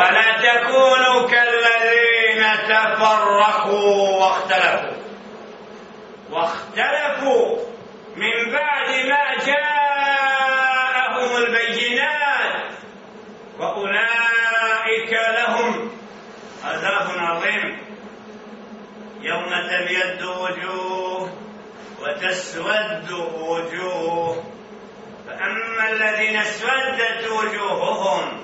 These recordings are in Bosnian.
ولا تكونوا كالذين تفرقوا واختلفوا. واختلفوا من بعد ما جاءهم البينات. وأولئك لهم عذاب عظيم. يوم تبيد وجوه وتسود وجوه. فأما الذين اسودت وجوههم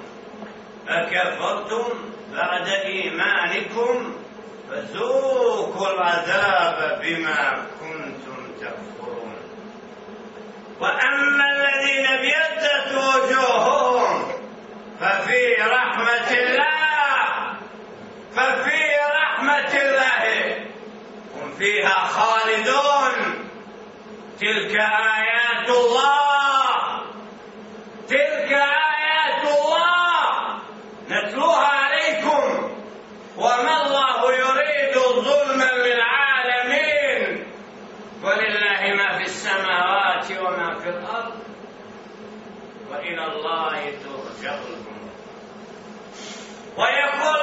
أكفرتم بعد إيمانكم فذوقوا العذاب بما كنتم تكفرون. وأما الذين ابيضت وجوههم ففي رحمة الله ففي رحمة الله. هم فيها خالدون. تلك آيات الله. تلك آيات في الأرض وإلى الله ترجع الأمور. ويقول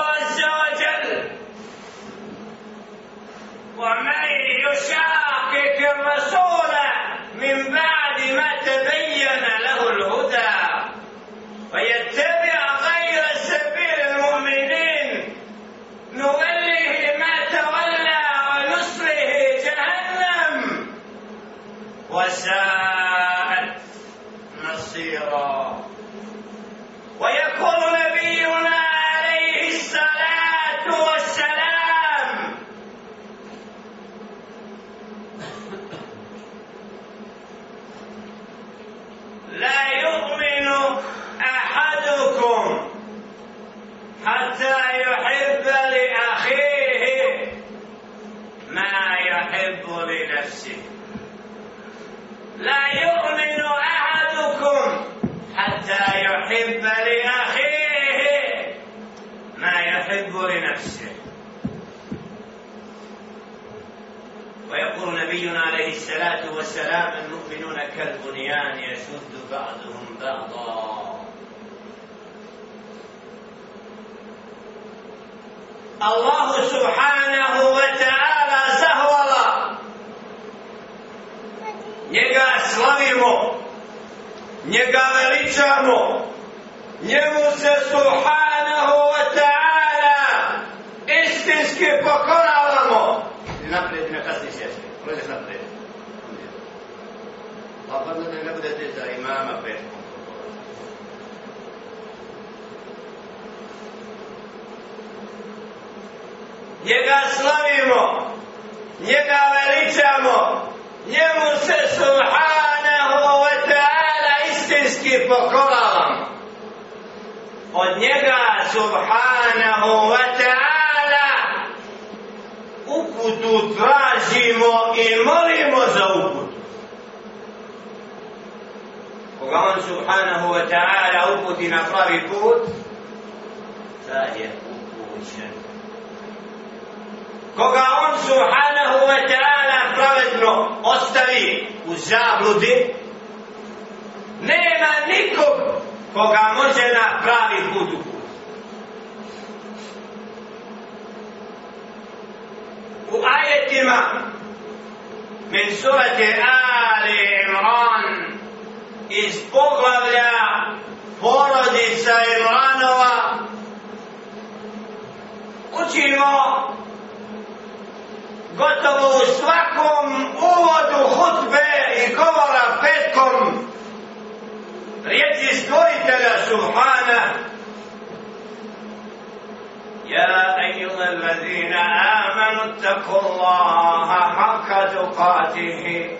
كالبنيان يشد بعضهم بعضا الله سبحانه وتعالى zahvala njega slavimo njega veličamo njemu se subhanahu wa ta'ala istinski pokoravamo naprijed na kasni sjesti gledaj naprijed pa pa da ne budete za imama petkom njega slavimo, njega veličamo, njemu se subhanahu wa ta'ala istinski pokoravamo. Od njega subhanahu wa ta'ala uputu tražimo i molimo za uputu. Koga on subhanahu wa ta'ala uputi na pravi put, sad je upućen. Koga on subhanahu wa ta'ala pravedno ostavi u zabludi, nema nikog koga može na pravi put uputi U ajetima min surate Ali iz poglavlja porodica Imranova učimo gotovo u svakom uvodu hutbe i govora petkom riječi stvoritelja Subhana يا أيها الذين آمنوا اتقوا الله حق تقاته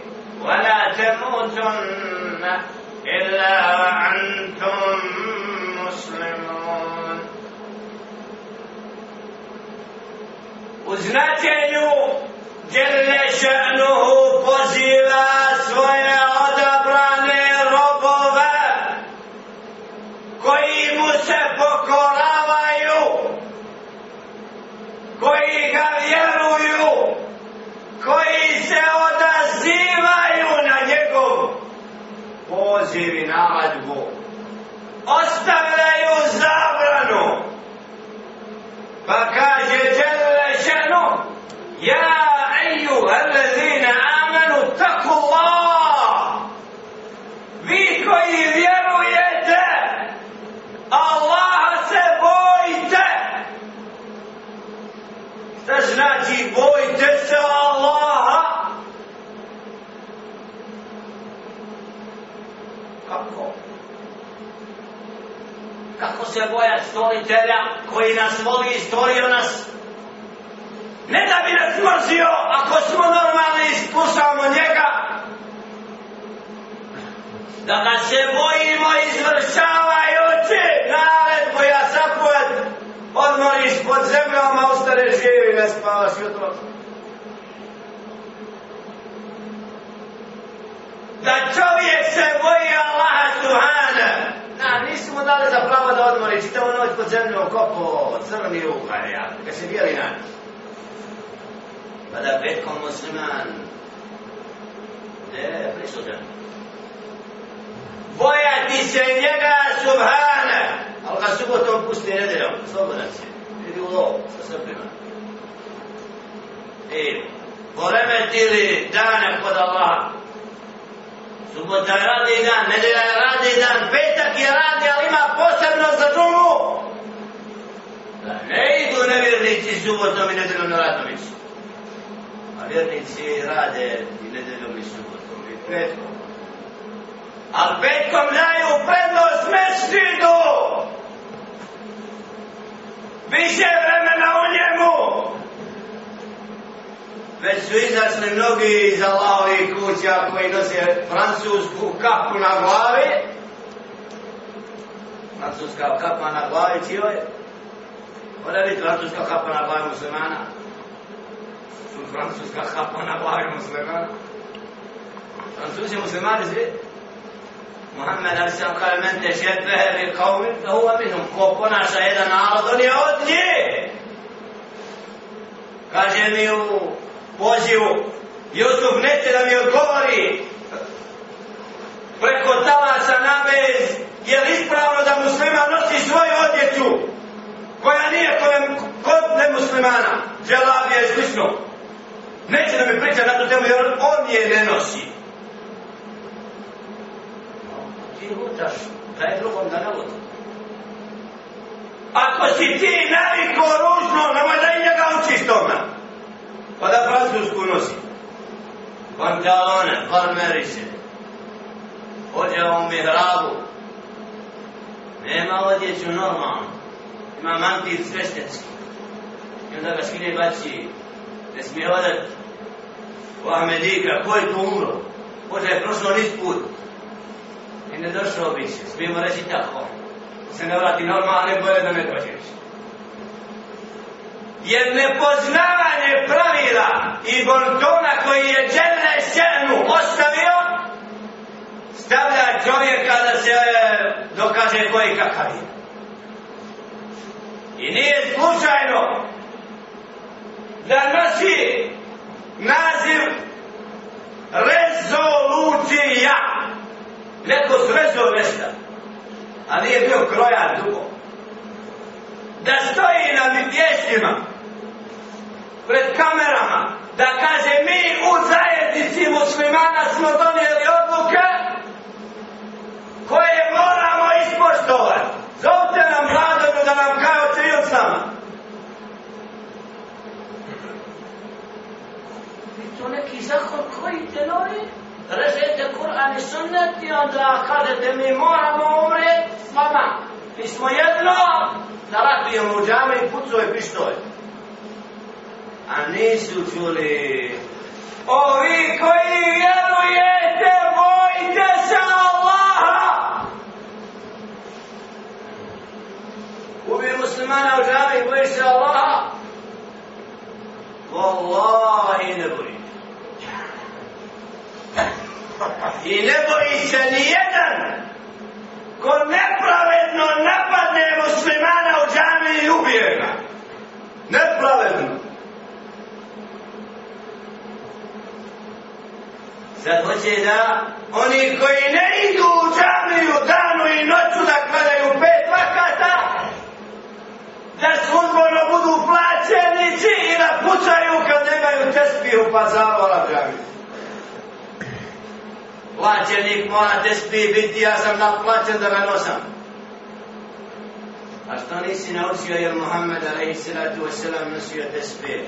ولا تموتن إلا وأنتم مسلمون. وزنات جل شأنه بزيلا سويا se bojati stvoritelja koji nas voli i stvorio nas. Ne da bi nas mrzio ako smo normalni i slušamo njega. Da ga se bojimo izvršavajući nared koja zapoved odmoriš pod zemljom a ostane živi ne spavaš jutro da čovjek se boji Allaha Subhana nisi mu dali za pravo da odmori, čitavo noć pod zemljom kopo, crni ruhaj, ja, kad se bijeli nač. Pa da petkom musliman, ne, prisutan. Bojati se njega subhana, ali ga subotom pusti nedeljom, slobodan si, idi u lov sa srbima. I poremetili dane kod Allaha, Subota je radni dan, nedelja je radni dan, petak je radni, ali ima posebno za džumu. Da ne idu nevjernici subotom i nedeljom na radnom mjestu. A vjernici rade i nedeljom i subotom i petkom. A petkom daju prednost meštidu. Više vremena u njemu. Već su izašli mnogi iz Allahovih kuća koji nose francusku kapu na glavi. Francuska kapa na glavi čio je? Ode biti francuska kapa na glavi muslimana? Francuska kapa na glavi muslimana? Francuzi muslimani svi? Muhammed Ali sam kaže, men te šebehe bi kaumi, da huva minum, ko ponaša jedan narod, on je od njih. Kaže mi u pozivu. Jusuf neće da mi odgovori. Preko talasa nabez je li ispravno da muslima nosi svoju odjeću koja nije kod nemuslimana? Dželabija i slično. Neće da mi priča na tu temu jer on je ne nosi. Ti lutaš daj drugom da ne ako si ti naviko ružno nemoj da i njega učiš tome pa da francusku nosi. Pantalone, farmeriše. Hođe u mihrabu. Nema odjeću normalno. Ima mantir sveštenski. I onda ga skine baci. Ne smije odati. u Ahmedika. Ko je tu umro? Hođe je prošlo niz put. I ne došao više. Smijemo reći tako. Se ne vrati normalno, ne boje da ne dođe više jer nepoznavanje pravila i bontona koji je džene šenu ostavio stavlja čovjeka da se e, dokaže koji kakav je. I nije slučajno da nosi naziv rezolucija. Neko srezo nešto, a nije bio krojan dugo. Da stoji na mjestima, pred kamerama da kaže mi u zajednici muslimana smo donijeli odluke koje moramo ispoštovati. Zovite nam vladovu da nam kao cilj sama. I to neki zahod koji te novi? Režete Kur'an i sunnet i onda kažete mi moramo umret, pa Mi smo jedno da ratujemo u džame i pucove pištoje. A nisu čuli Ovi koji vjerujete, bojite se Allaha! Ubi muslimana u džami, bojiš se Allaha? Wallahi ne boji. I ne boji se ni jedan ko nepravedno napadne muslimana u džami i ubije ga. Nepravedno. Sad hoće da oni koji ne idu u džamiju danu i noću da kladaju pet vakata, da sudbono budu plaćenici i da pucaju kad nemaju tespiju pa zavola džamiju. Plaćenik mora tespiji biti, ja sam naplaćen da ga nosam. A što nisi naučio jer Muhammed alaihi salatu wasalam nosio tespije?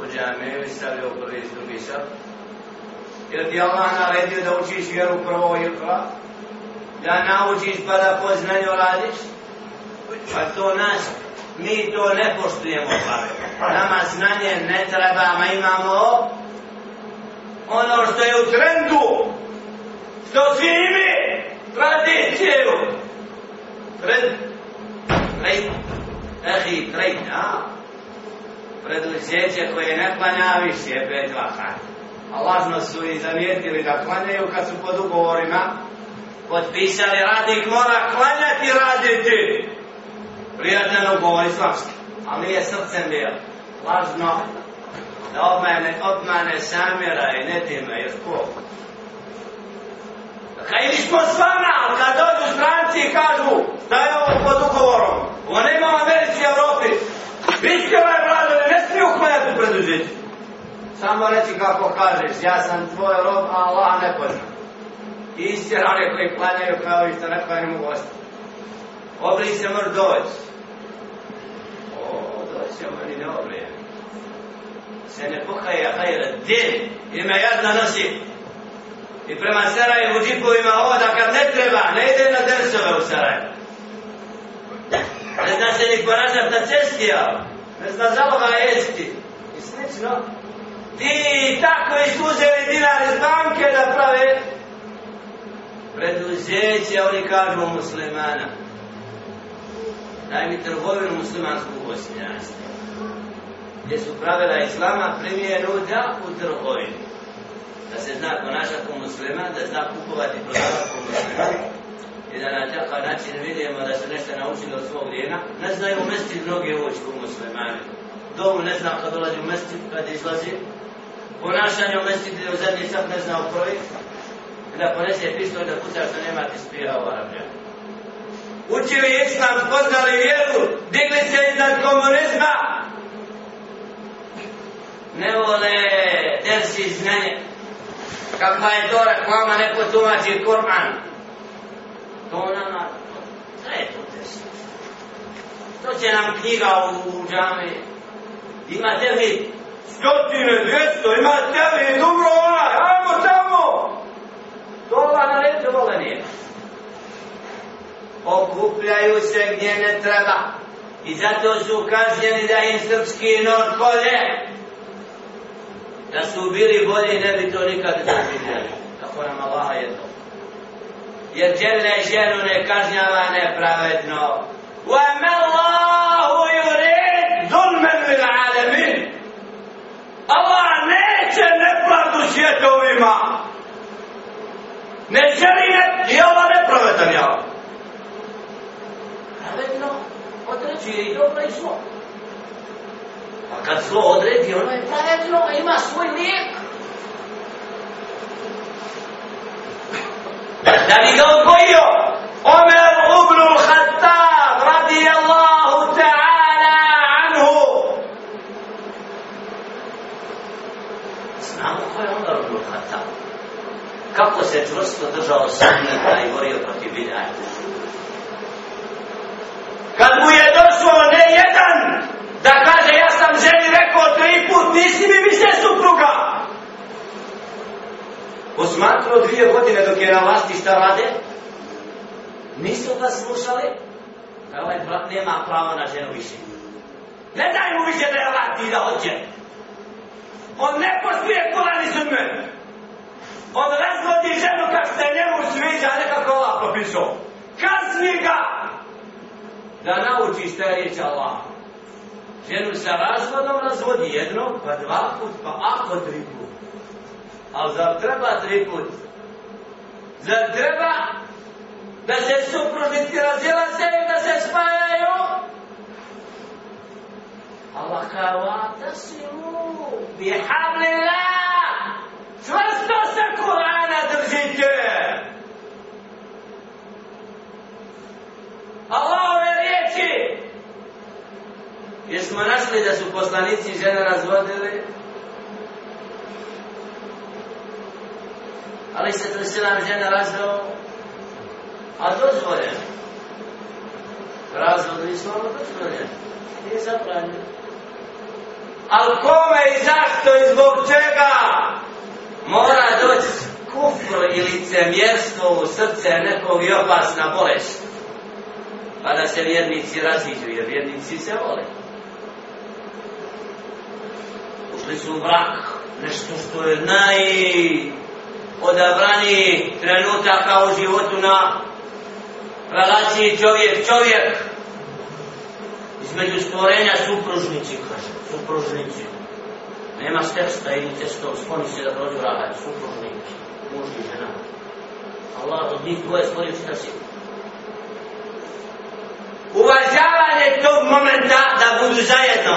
U džamiju i stavio prvi iz drugi sabu. Jer ti Allah naredio da učiš vjeru prvo i ikra, da naučiš pa da poznanju radiš, pa to nas, mi to ne poštujemo. Pa. Nama znanje ne treba, ma imamo ono što je u trendu, što svi imi tradiciju, Pred, pred, ehi, pred, a? Preduzeće koje ne klanja više, pet vakata a lažno su i zamijetili da klanjaju kad su pod ugovorima. Potpisali radnik mora klanjati raditi. Prijatelj ugovor islamski ali nije srcem bio lažno da obmane, obmane samira i ne time jer ko? Kaj mi smo s vama, ali kad dođu stranci i kažu da je ovo pod ugovorom, ovo nema u Americi i Evropi, vi ste ovaj vladovi, ne smiju klanjati predužiti. Samo reći kako kažeš, ja sam tvoj rob, a Allah ne pozna. I istjera koji klanjaju kao i što ne klanjaju mogu ostati. Obri se mr doći. O, doći će meni ne obrije. Se ne pokaja hajra din, ima jadna nosi. I prema Sarajevu džipovima oda kad ne treba, ne ide na dersove u Sarajevu. Ne zna se ni ponašat na cesti, ja. Ne zna zaloga jesti. I slično ti tako izuzeli dinar iz banke da prave preduzeće, oni kažu muslimana. Daj mi trgovinu muslimansku u Bosnjanstvu. Gdje su pravila islama primjer da u trgovini. Da se zna ponašati u muslima, da zna kupovati i prodavati u muslima. I da na takav način vidimo da su nešto naučili od svog djena. Ne znaju umesti mnoge uočku muslimani. Domu ne zna kad dolazi u mesti, kad izlazi, ponašanje u mestiti u zadnji sat ne znao koji, da ponese pistol da puca što nema ti spira u Arabija. Učili islam, poznali vjeru, digli se iznad komunizma, ne vole dersi znanje. Kakva je to reklama, neko tumači Kur'an. To nama, šta je to dersi? To će nam knjiga u, u džami. Ima tevhid, stotine, dvjesto, ima tebi, dobro onaj, ajmo tamo! To ova na redu vole nije. Okupljaju se gdje ne treba. I zato su kažnjeni da im srpski nord kolje. Da su bili bolji, ne bi to nikad zavidjeli. Kako nam Allah je to. Jer dželle ženu ne kažnjava nepravedno. وَمَا اللَّهُ Allah neće nepravdu svjetovima. Ne želi ne, i Allah nepravedan ja. Pravedno određuje i dobro i zlo. A kad zlo odredi, ono je pravedno, ima svoj lijek. Da bi ga odgojio, Omer ubnul Khattab radijallahu ta'ala znamo ko je onda Ibn Khattab. Kako se čvrsto držao sunneta i borio protiv bidajta. Kad mu je došlo ne jedan da kaže ja sam ženi rekao tri put nisi mi više supruga. posmatrao dvije godine dok je na vlasti šta rade, nisu ga slušali, da ovaj brat nema pravo na ženu više. Ne daj mu više da je vrati da hoće. On ne pospije kola ni sunme. On razvodi ženu kak se njemu sviđa, nekako Allah propisao. Kazni ga! Da nauči šta je riječ Allah. Ženu sa razvodom razvodi jedno, pa dva put, pa ako tri put. Ali zar treba tri put? Zar treba da se supružnici razilaze i da se spajaju? Allah kao, a da si mu, bihamlila, čvrsto se Kur'ana držite. Allahove riječi. Jesmo našli da su poslanici žene razvodili? Ali se to se nam žena razveo, a dozvoljen. Razvod mi smo dozvoljen. Nije zabranjeno. Ali kome i zašto i zbog čega? Mora doći kufr i licemjerstvo u srce nekog i opasna bolest. Pa da se vjernici raziđu, jer vjernici se vole. Ušli su u brak, nešto što je naj odabrani trenutaka u životu na relaciji čovjek čovjek. Između stvorenja supružnici kaže supružnici. Nema stepsta ili testo sponi se da prođu rahat supružnici muž i žena. Allah od njih dvoje stvorio šta si. Uvažavanje tog momenta da budu zajedno.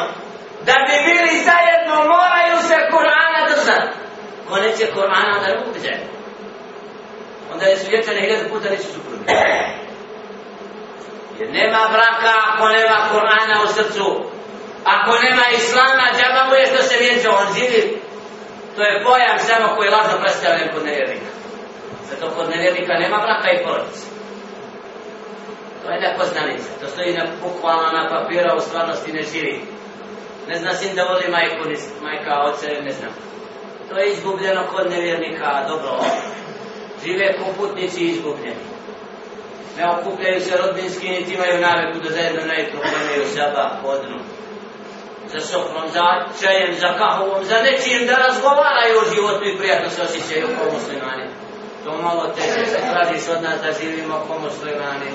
Da bi bili zajedno moraju se Kur'ana držati. Ko neće Kur'ana da ne bude zajedno onda je su hiljadu puta neće supružnici Jer nema braka ako nema Kur'ana u srcu. Ako nema Islama, džaba mu je što se vjenče, on živi. To je pojam samo koji je lažno predstavljen kod nevjernika. Zato kod nevjernika nema braka i porodice. To je nepoznanica. To stoji na, bukvalno na papira, u stvarnosti ne živi. Ne zna sin da voli majku, ni majka, oce, ne znam. To je izgubljeno kod nevjernika, dobro. Žive ko putnici izgubljeni ne okupljaju se rodbinski, niti imaju naviku da zajedno najutro klanjaju saba podnu. Za sokrom, za čajem, za kahovom, za nečijem da razgovaraju o životu i prijatno se osjećaju kao muslimani. To malo teže se tražiš od nas da živimo kao muslimani.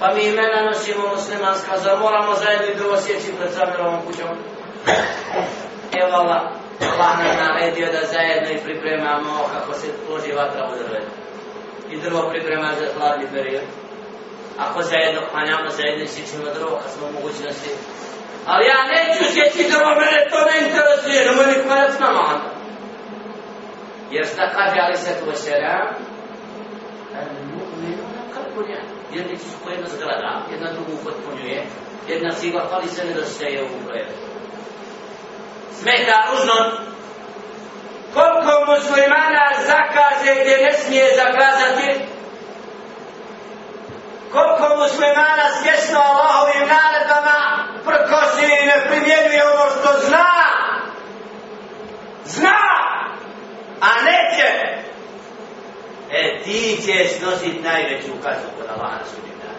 Pa mi imena nosimo muslimanska, zar moramo zajedno i drugo sjeći pred Samirovom kućom? Evo Allah, Allah nam naredio da zajedno i pripremamo kako se loži vatra u drvetu. I drvo priprema za hladni period ako zajedno klanjamo, zajedno sjećamo drvo, kad smo u mogućnosti. Ali ja neću sjeći drvo, mene to ne interesuje, ne moj nikmanac nama onda. Jer šta kaže Ali se Vašera? sera? Jednici su ko jedna zgrada, jedna drugu upotpunjuje, jedna sigla fali se nedostaje u brojevu. Smeta ružno, koliko muslimana zakaze gdje ne smije zakazati, koliko muslimana svjesno Allahovim naredbama prkosi i ne primjenjuje ono što zna. Zna, a neće. E ti će snositi najveću kaznu kod Allaha na.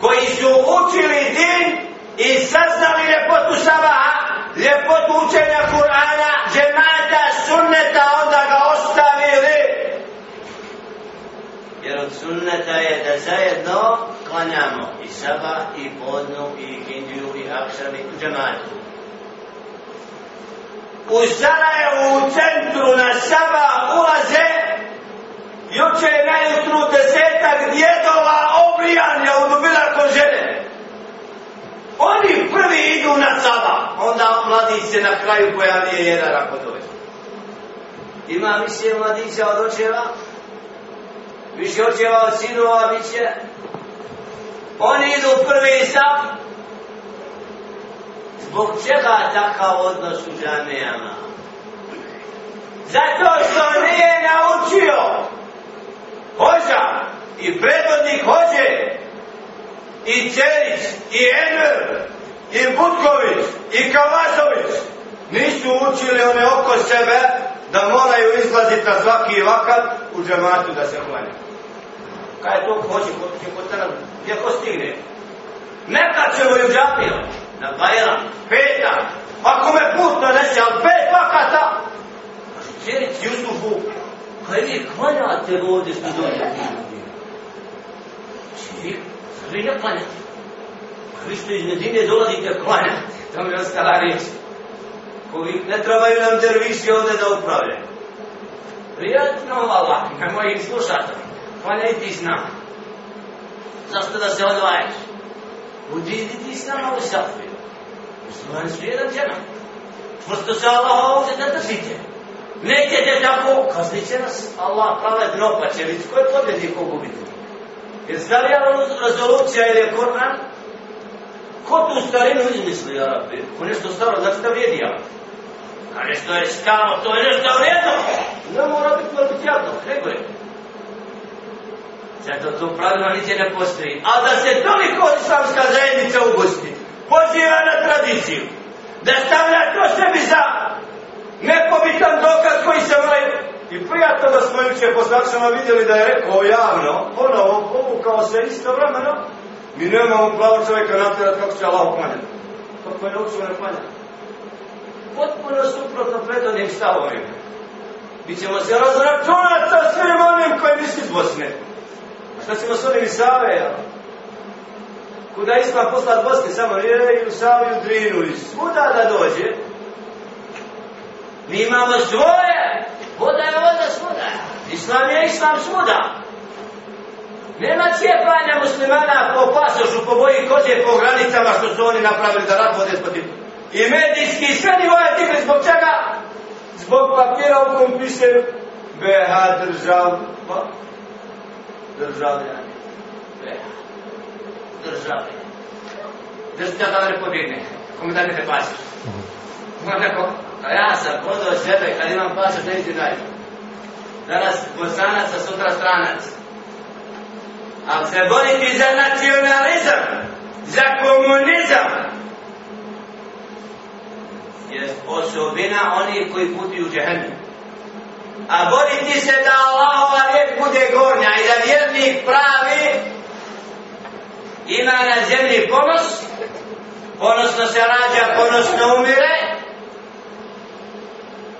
Koji su učili din i saznali ljepotu sabaha, ljepotu učenja Kur'ana, džemata, sunneta, onda ga jer od sunneta je da zajedno klanjamo i saba, i podnu, i kindiju, i akšan, i džematu. U Sarajevu, u centru na saba ulaze, juče je najutru desetak djedova obrijanja u dubilarko žene. Oni prvi idu na saba, onda mladi se na kraju pojavije jedan ako dođe. Ima više mladića od očeva? Više očeva od sinova bit će. Oni idu prvi sam. Zbog čega takav odnos u džamijama? Zato što nije naučio hođa i predvodnik hođe i Cerić i Enver i Butković i Kavasović nisu učili one oko sebe da moraju izlaziti na svaki vakat u džematu da se klanja. Kaj to hoće, ko će kod tana, gdje ko stigne? Neka ćemo ju džapio, na Bajram, peta, ako pa me put nanese, ali pet vakata. Kaže, čeric Jusufu, kaj vi klanjate ovdje što dođe? Čerik, vi ne klanjate? Vi što iz Medine dolazite klanjati, to mi je ostala riječ. Koji ne trebaju nam derviši ovdje da upravljaju. Prijatno, Allah, nemoj ih slušati. Klanjaj ti s nama. Zašto da se odvajaš? Budi ti s nama u safri. Muslimani su jedan džena. Čvrsto se Allah ovdje da držite. Nećete tako, kaznit će nas Allah pravedno, pa će vidjeti ko je pobjednik u gubiti. Jer stavljala rezolucija ili je Koran, ko tu starinu izmisli, Arabi? Ko nešto staro, znači da vrijedi, ja. A nešto je staro, to je nešto vrijedno. Ne mora biti mrtvijatno, nego je. Zato to pravilo niće ne postoji. A da se toliko islamska zajednica ugosti, poziva na tradiciju, da stavlja to sebi za nepobitan dokaz koji se moraju I prijatno da smo juče poslačama vidjeli da je rekao javno, ponovo povukao se isto vremeno, mi nemamo pravo čovjeka natjerati kako će Allah uklanjati. Kako je naučio ne klanjati. Potpuno suprotno predodnim stavovima. Mi ćemo se razračunati sa svim onim koji nisu iz Bosne. Šta ćemo s onim iz Save, jel? Kuda Islam poslat Bosne, samo je i u Savu i u Drinu i svuda da dođe. Mi imamo svoje. Voda je voda svuda. Islam je Islam svuda. Nema cijepanja muslimana po pasošu, po boji kože, po granicama što su oni napravili da rat vode protiv. I medijski sve nivoje tikli zbog čega? Zbog papira u kom piše BH držav, pa, državljani. BH, državljani. Držite da ne pobjegne, kome da ne te pasiš. Ima neko, a ja sam podao sebe kad imam pasoš, ne ide dalje. Danas bosanac, a sutra stranac. Ali se boriti za nacionalizam, za komunizam, je osobina onih koji putuju džehennem. A boriti se da Allahova bude gornja i da vjernik pravi ima na zemlji ponos, ponosno se rađa, ponosno umire,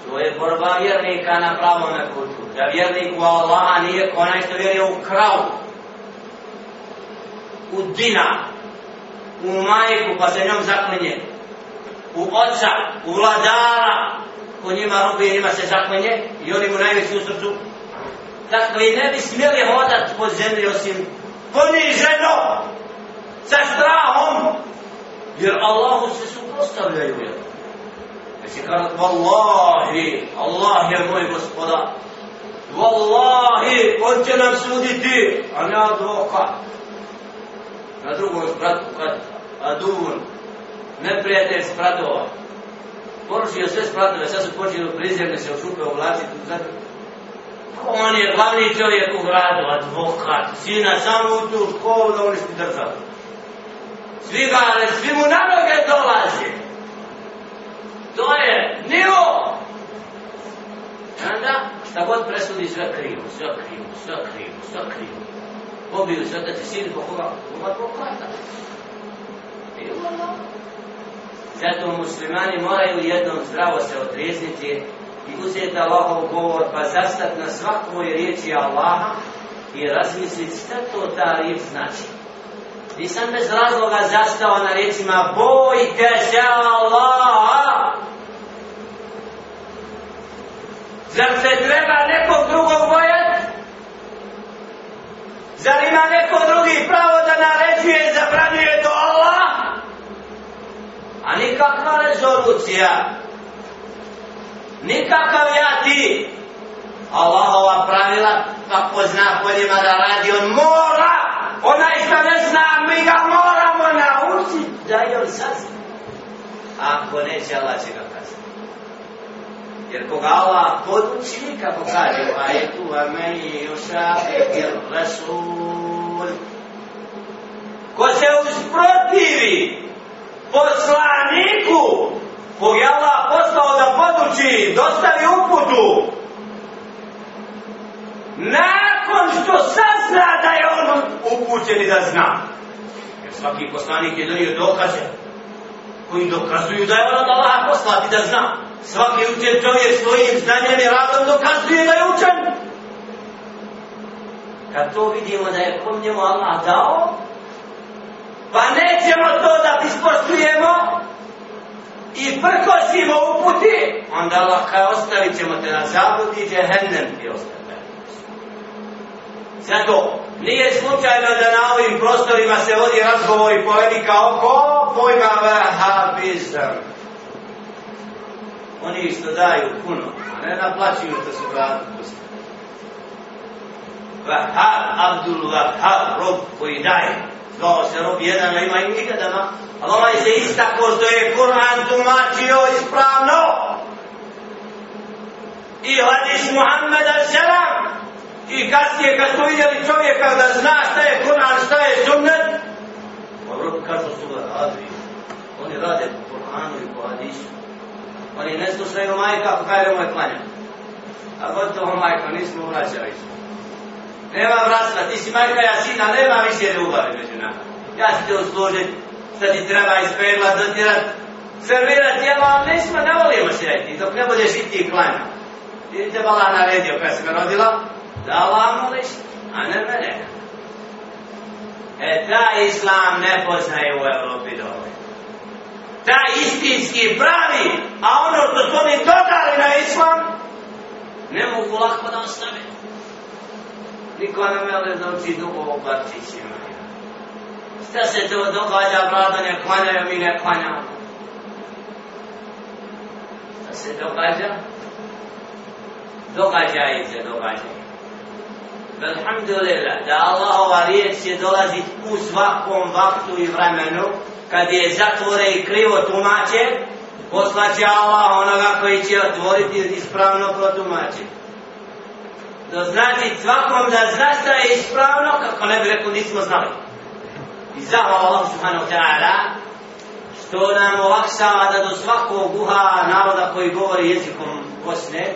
to je borba vjernika na pravome putu. Da vjernik u Allaha nije onaj što vjeruje u kravu, u dina, u majku pa se njom zaklinje, u oca, u vladara, po njima robi njima se zaklinje i oni mu najveći u srcu. Dakle, ne bi smjeli hodat po zemlji osim poniženo, sa strahom, jer Allahu se suprostavljaju. Jer će kazat, Wallahi, Allah je moj gospodar, Wallahi, on će nam suditi, a ne advokat. Na drugom spratu, kad Adun, neprijatelj spratova, porušio sve spratove, sad su počeli prizemne se u šupe oblačiti, zato On je glavni čovjek u gradu, advokat, sina samo u tu školu da uništi državu. Svi ga, ali svi mu na noge dolaze. To je nivo. Onda, šta god presudi, sve krivo, sve krivo, sve krivo, sve krivo pobiju se otac i sin, po koga? Koga advokata. I ono. Zato muslimani moraju jednom zdravo se otrizniti i uzeti Allahov govor, pa zastat na svakoj riječi Allaha i razmisliti šta to ta riječ znači. Nisam bez razloga zastao na riječima bojte se Allaha. Zar se treba nekog drugog bojati? Zar ima neko drugi pravo da naređuje i zabranjuje to Allah? A nikakva rezolucija. Nikakav ja ti. Allahova pravila, pa kako zna po njima da radi, on mora. Onaj što ne zna, mi ga moramo naučiti. Da je on sazna. Ako neće, Allah će ga kazati. Jer koga Allah poduči, kako kaže u ajetu, a meni ušafir rasul. Ko se usprotivi poslaniku, kog je Allah poslao da poduči, dostavi uputu, nakon što sazna da je on upućen i da zna. Jer svaki poslanik je donio dokaze koji dokazuju da je on od Allaha poslati da zna. Svaki učen čovjek svojim znanjem i radom dokazuje da je učen. Kad to vidimo da je kom njemu Allah dao, pa nećemo to da ispoštujemo i prkosimo uputi, onda Allah kaže ostavit ćemo te na zabludi, džehennem ti ostavit. Zato, nije slučajno da na ovim prostorima se vodi razgovor i polemika oko pojma vahabizam. Oni što daju puno, a ne naplaćuju da su vratu pustili. Vahab, Abdul Vahab, rob koji daje. Zvao se rob jedan, a ima i nikada. Ali ovaj se istako što je Kur'an tumačio ispravno. I hadis Muhammed al-Selam. I kasnije kad su vidjeli čovjeka da zna šta je Kur'an, šta je sunnet, pa dobro kažu su ga razvi. Oni rade po Kur'anu i po hadisu. Oni ne slušaju majka pa kaj je moj klanja. A gotovo majka, nismo vraćali. Nema vrasna, ti si majka, ja sina, nema više ljubavi među nama. Ja ću te uslužit, sad ti treba ispegla, dotirat, servirat jelo, ali nećemo, ne volimo se reti, dok ne budeš i ti klanja. Vidite, bala naredio kada se me rodila, da Allah moliš, a ne mene. E, ta islam ne poznaje u Evropi dole. Ta istinski pravi, a ono što su oni dodali na islam, ne mogu lako da ostave. Niko ne mele da uči dugo u barčićima. Šta se to događa, brado, ne klanjaju, mi ne klanjamo. Šta se događa? Događajte, događajte. Alhamdulillah, da Allahova riječ će dolazit u svakom vaktu i vremenu, kad je zatvore i krivo tumače, poslaće Allah onoga koji će otvoriti ispravno protumačiti. To znači svakom da zna šta je ispravno, kako ne bi rekao nismo znali. I zahvala Allah subhanahu wa ta'ala, što nam olakšava da do svakog guha naroda koji govori jezikom Bosne,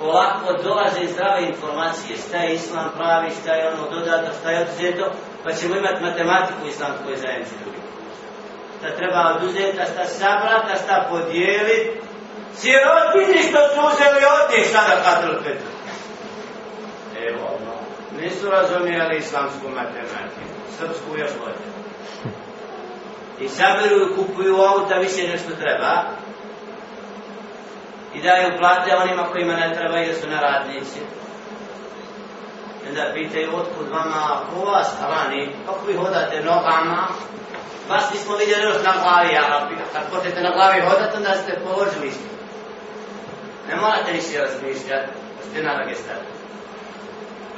polako dolaze zdrave informacije, šta je islam pravi, šta je ono dodato, šta je odzeto, pa ćemo imati matematiku islamskoj zajednici drugi. Šta treba oduzeti, šta sabrati, šta podijeliti. Sirotini što su uzeli od njih sada katru petu. Evo, nisu razumijeli islamsku matematiku, srpsku još bolje. I saberu i kupuju auta više nešto treba, i daju plate onima kojima ne treba jer su neradnici. I onda pitaju otkud vama, ko vas hrani, kako vi hodate nogama, vas nismo vidjeli još na glavi, a kad počete na glavi hodati, onda ste položili. Ne morate više razmišljati, ste na noge.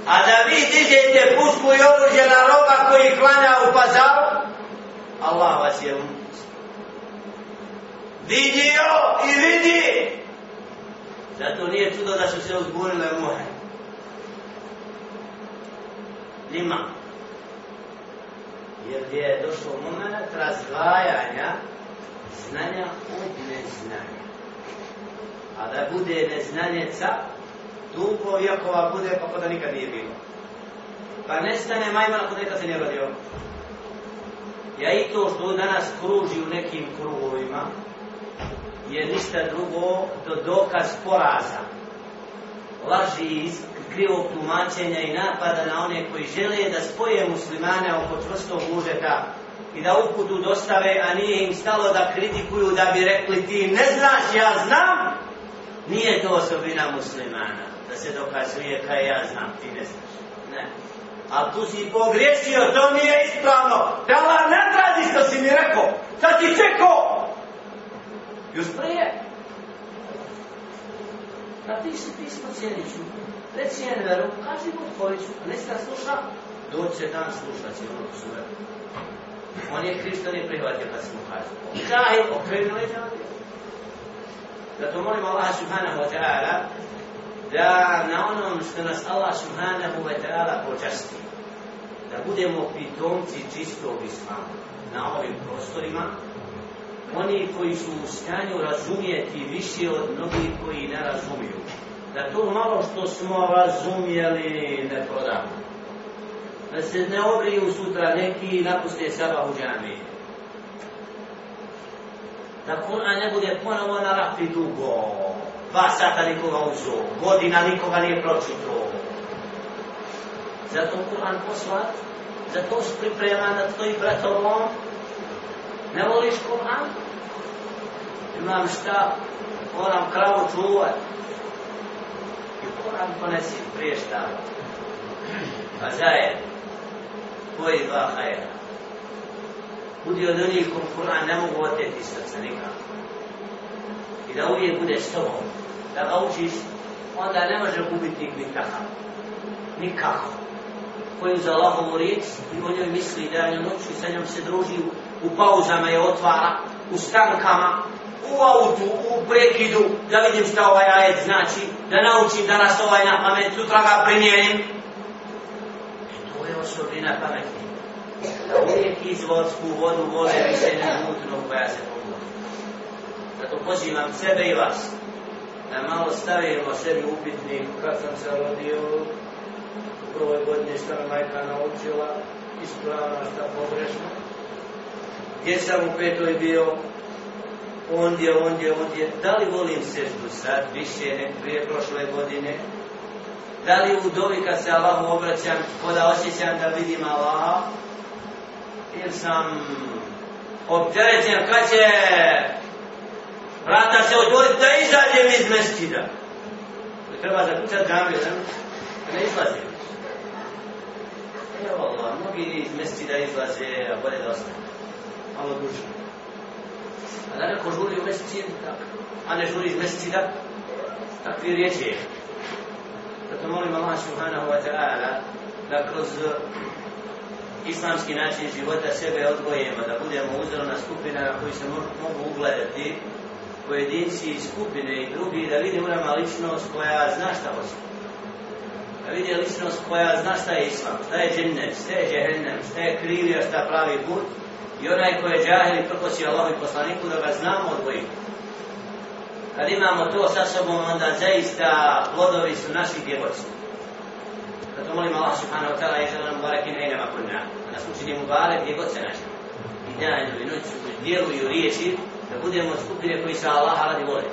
A da vi dižete pušku i oružje na roba koji klanja u pazaru, Allah vas je vidio i vidi Zato nije čudo da su se uzburile muhe. Lima. Jer je došlo moment razdvajanja znanja od neznanja. A da bude neznanjeca, dugo ova bude pa da nikad nije bilo. Pa nestane majmana kod nekad se nije rodio. Ja i to što danas kruži u nekim krugovima, je ništa drugo do dokaz poraza. Laži iz krivog tumačenja i napada na one koji žele da spoje muslimane oko čvrstog užeta i da uputu dostave, a nije im stalo da kritikuju da bi rekli ti ne znaš, ja znam. Nije to osobina muslimana, da se dokazuje kaj ja znam, ti ne znaš. Ne. A tu si pogriješio, to nije ispravno. Da Allah ne traži što si mi rekao. Sad ti čekao, Još prije. Napiši pismo Cijeniću. Reci Enveru, kaži mu Tvojiću, a ne se sluša, doće dan slušat će ono sure. On je Hristo nije prihvatio kad se mu kaže. Kaj, okrenu je od Zato molim Allah subhanahu wa ta'ala da na onom što nas Allah subhanahu wa ta'ala počasti, da budemo pitomci čistog islama na ovim prostorima, oni koji su u stanju razumijeti više od mnogih koji ne razumiju. da to malo što smo razumijeli ne prodamo. Da se ne obriju sutra neki i napuste saba u džami. Da Kur'an ne bude ponovo na rapi dugo. Dva sata nikoga uzo, godina nikoga nije pročito. Zato Kur'an poslat, zato su pripreman da tvoji bratovom. Ne voliš Kur'an? Imam šta, moram kravu čuvat. I Kur'an ponesi prije šta. Pa zajed, koji dva hajera. Budi od onih kom Kur'an ne mogu oteti srca nikako. Da uvijek budeš s tobom, da ga učiš, onda ne može gubiti nikakav. Nikako. Koji za Allahovu riječ i o njoj misli da je noću i sa njom se druži u pauzama je otvara, u stankama, u autu, u prekidu, da vidim šta ovaj ajet znači, da naučim danas ovaj na pamet, sutra ga primijenim. E to je osobina pameti. Da uvijek izvorsku vodu vode više na mutnu koja se. Zato pozivam sebe i vas, da malo stavimo sebi upitnik kad sam se rodio, u prvoj godini što me majka naučila, ispravno šta pogrešno. Gdje sam u petoj bio, ondje, ondje, ondje, da li volim seždu sad, više ne prije prošle godine, da li u dobi kad se Allahu obraćam, koda osjećam da vidim Allaha, ili sam opterećen kad će? Vrata se otvoriti da izađem iz mestida. Treba zaključati džamiju, da ne izlazi. Evo Allah, mnogi iz mestida izlaze, a bolje da ostane. Malo duže. A da neko žuri u mesecid, a ne žuri iz mestida, takvi riječi je. Zato molim Allah subhanahu wa ta'ala da kroz islamski način života sebe odgojimo, da budemo uzorna skupina na koji se mogu ugledati pojedinci iz skupine i drugi, da vidi urama ličnost koja zna šta hoće. Da vidi ličnost koja zna šta je islam, šta je džennet, šta je džehennem, šta je krivi, šta pravi put, i onaj ko je džahil i prkosi Allah i poslaniku da ga znamo odvojiti. Kad imamo to sa sobom, onda zaista plodovi su naši djevojci. Zato molim Allah subhanahu wa ta'ala i želim mubarek i nejnama kunna. Da nas učini mubarek gdje god se naši. I danju i noću, u i riječi, da budemo skupine koji sa Allaha radi vole.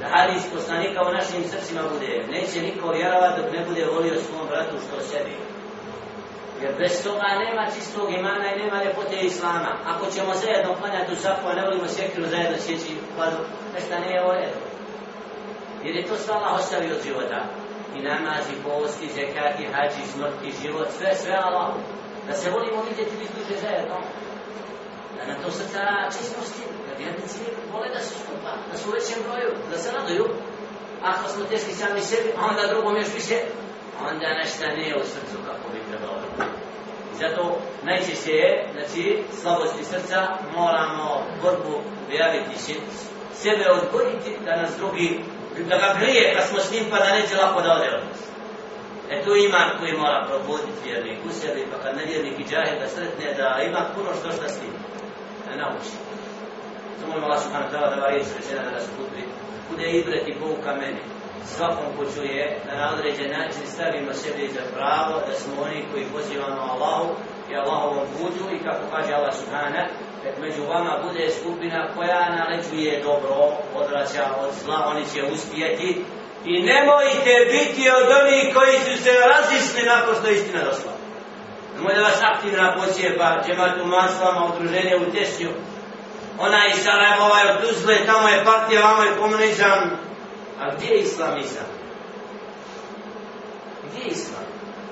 Da hadis poslanika u našim srcima bude. Neće niko vjerovat dok ne bude volio svom bratu što sebi. Jer bez toga nema čistog imana i nema ljepote islama. Ako ćemo zajedno klanjati u safu, a ne volimo sjekiru zajedno sjeći, pa nešto ne je ovo redu. Jer je to sve Allah ostavio od života. I namaz, i post, i zekat, i hađ, i smrt, i život, sve, sve Allah. Da se volimo vidjeti biti duže zajedno. Da na to srca čistosti, da vjernici vole da se skupa, da su u većem broju, da se raduju. Ako smo teški sami sebi, a onda drugom još više, onda nešto nije u srcu kako bi trebalo. I zato najčešće je, znači, slabosti srca moramo borbu objaviti sebe odgoditi da nas drugi, da ga grije kad smo s njim pa da neće lako da ode od nas. E tu iman koji mora probuditi vjernik u sebi, pa kad nevjernik i džahil da sretne da ima puno što šta s njim, ne nauči. To molim Allah subhanahu ta'ala da ovaj va riječ rečena da nas putri, bude ibret i pouka meni. Svakom ko čuje da na određen način stavimo sebi za pravo da smo oni koji pozivamo Allahu i Allahovom putu i kako kaže Allah subhana kad među vama bude skupina koja naleđuje dobro odraća od zla oni će uspjeti. I nemojte biti od onih koji su se razisli nakon što istina došla nemoj vas aktivna posjepa u maslama udruženje u Tesnju ona je Sarajeva ovaj od Tuzle tamo je partija vamo je komunizam A gdje je islamizam? Gdje je islam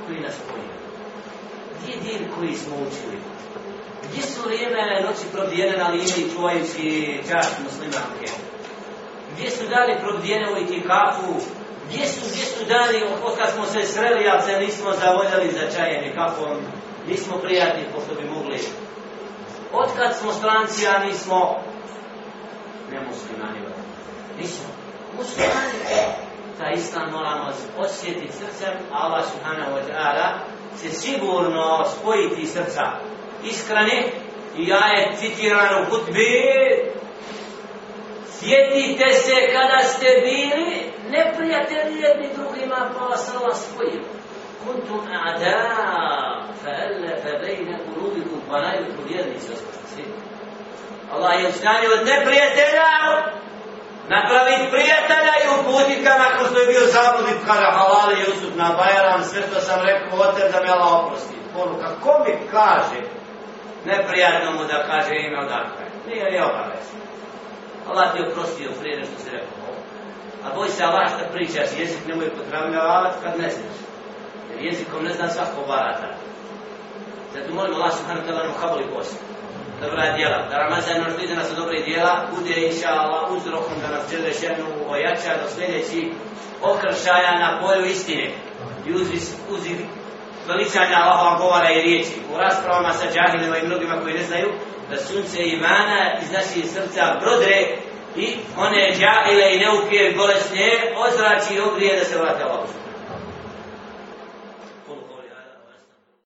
koji nas pojio? Gdje je din koji smo učili? Gdje su vrijeme noći probdijene na liniji čuvajući čast muslimanke? Gdje su dali probdijene u itikafu? Gdje su, gdje su dani od kad smo se sreli, a se nismo zavoljali za čajem i kako nismo prijatni pošto bi mogli? Od kad smo stranci, a nismo? Nemuslimani? Nismo. Muslimani, ta islam moramo osjetiti srcem, Allah subhanahu wa ta'ala će sigurno spojiti srca. Iskreni i ja je citiran u hutbi Sjetite se kada ste bili neprijatelji jedni drugima, pa vas Allah spojio. Kuntum a'da, fa'allafa bejna ulubikum, pa najbolju vjernici ostati. Allah je u stanju od neprijatelja napraviti prijatelja i uputiti ga nakon što je bio zabudit kada halali Jusuf na Bajram, sve što sam rekao, oter da me Allah oprosti. Poruka, ko mi kaže neprijatno mu da kaže ime odakle? Nije li obavezno. Allah ti je oprostio prije nešto se rekao. A boj se Allah šta pričaš, jezik nemoj potravljavati kad ne znaš. Jer jezikom ne zna svako barata. Zato molim Allah subhanahu ta'ala nam kaboli post. Dobra djela. Da Ramazan nam ide nas dobre djela, bude inša Allah uzrokom da nas žele šernu ojača do sljedeći okršaja na polju istine. I uzvi, uzvi veličanja Allahova govora i riječi. U raspravama sa džahilima i mnogima koji ne znaju, da sunce imana iz naših srca prodre i one džahile i neuke bolesne ozrači i obrije da se vrate Allah.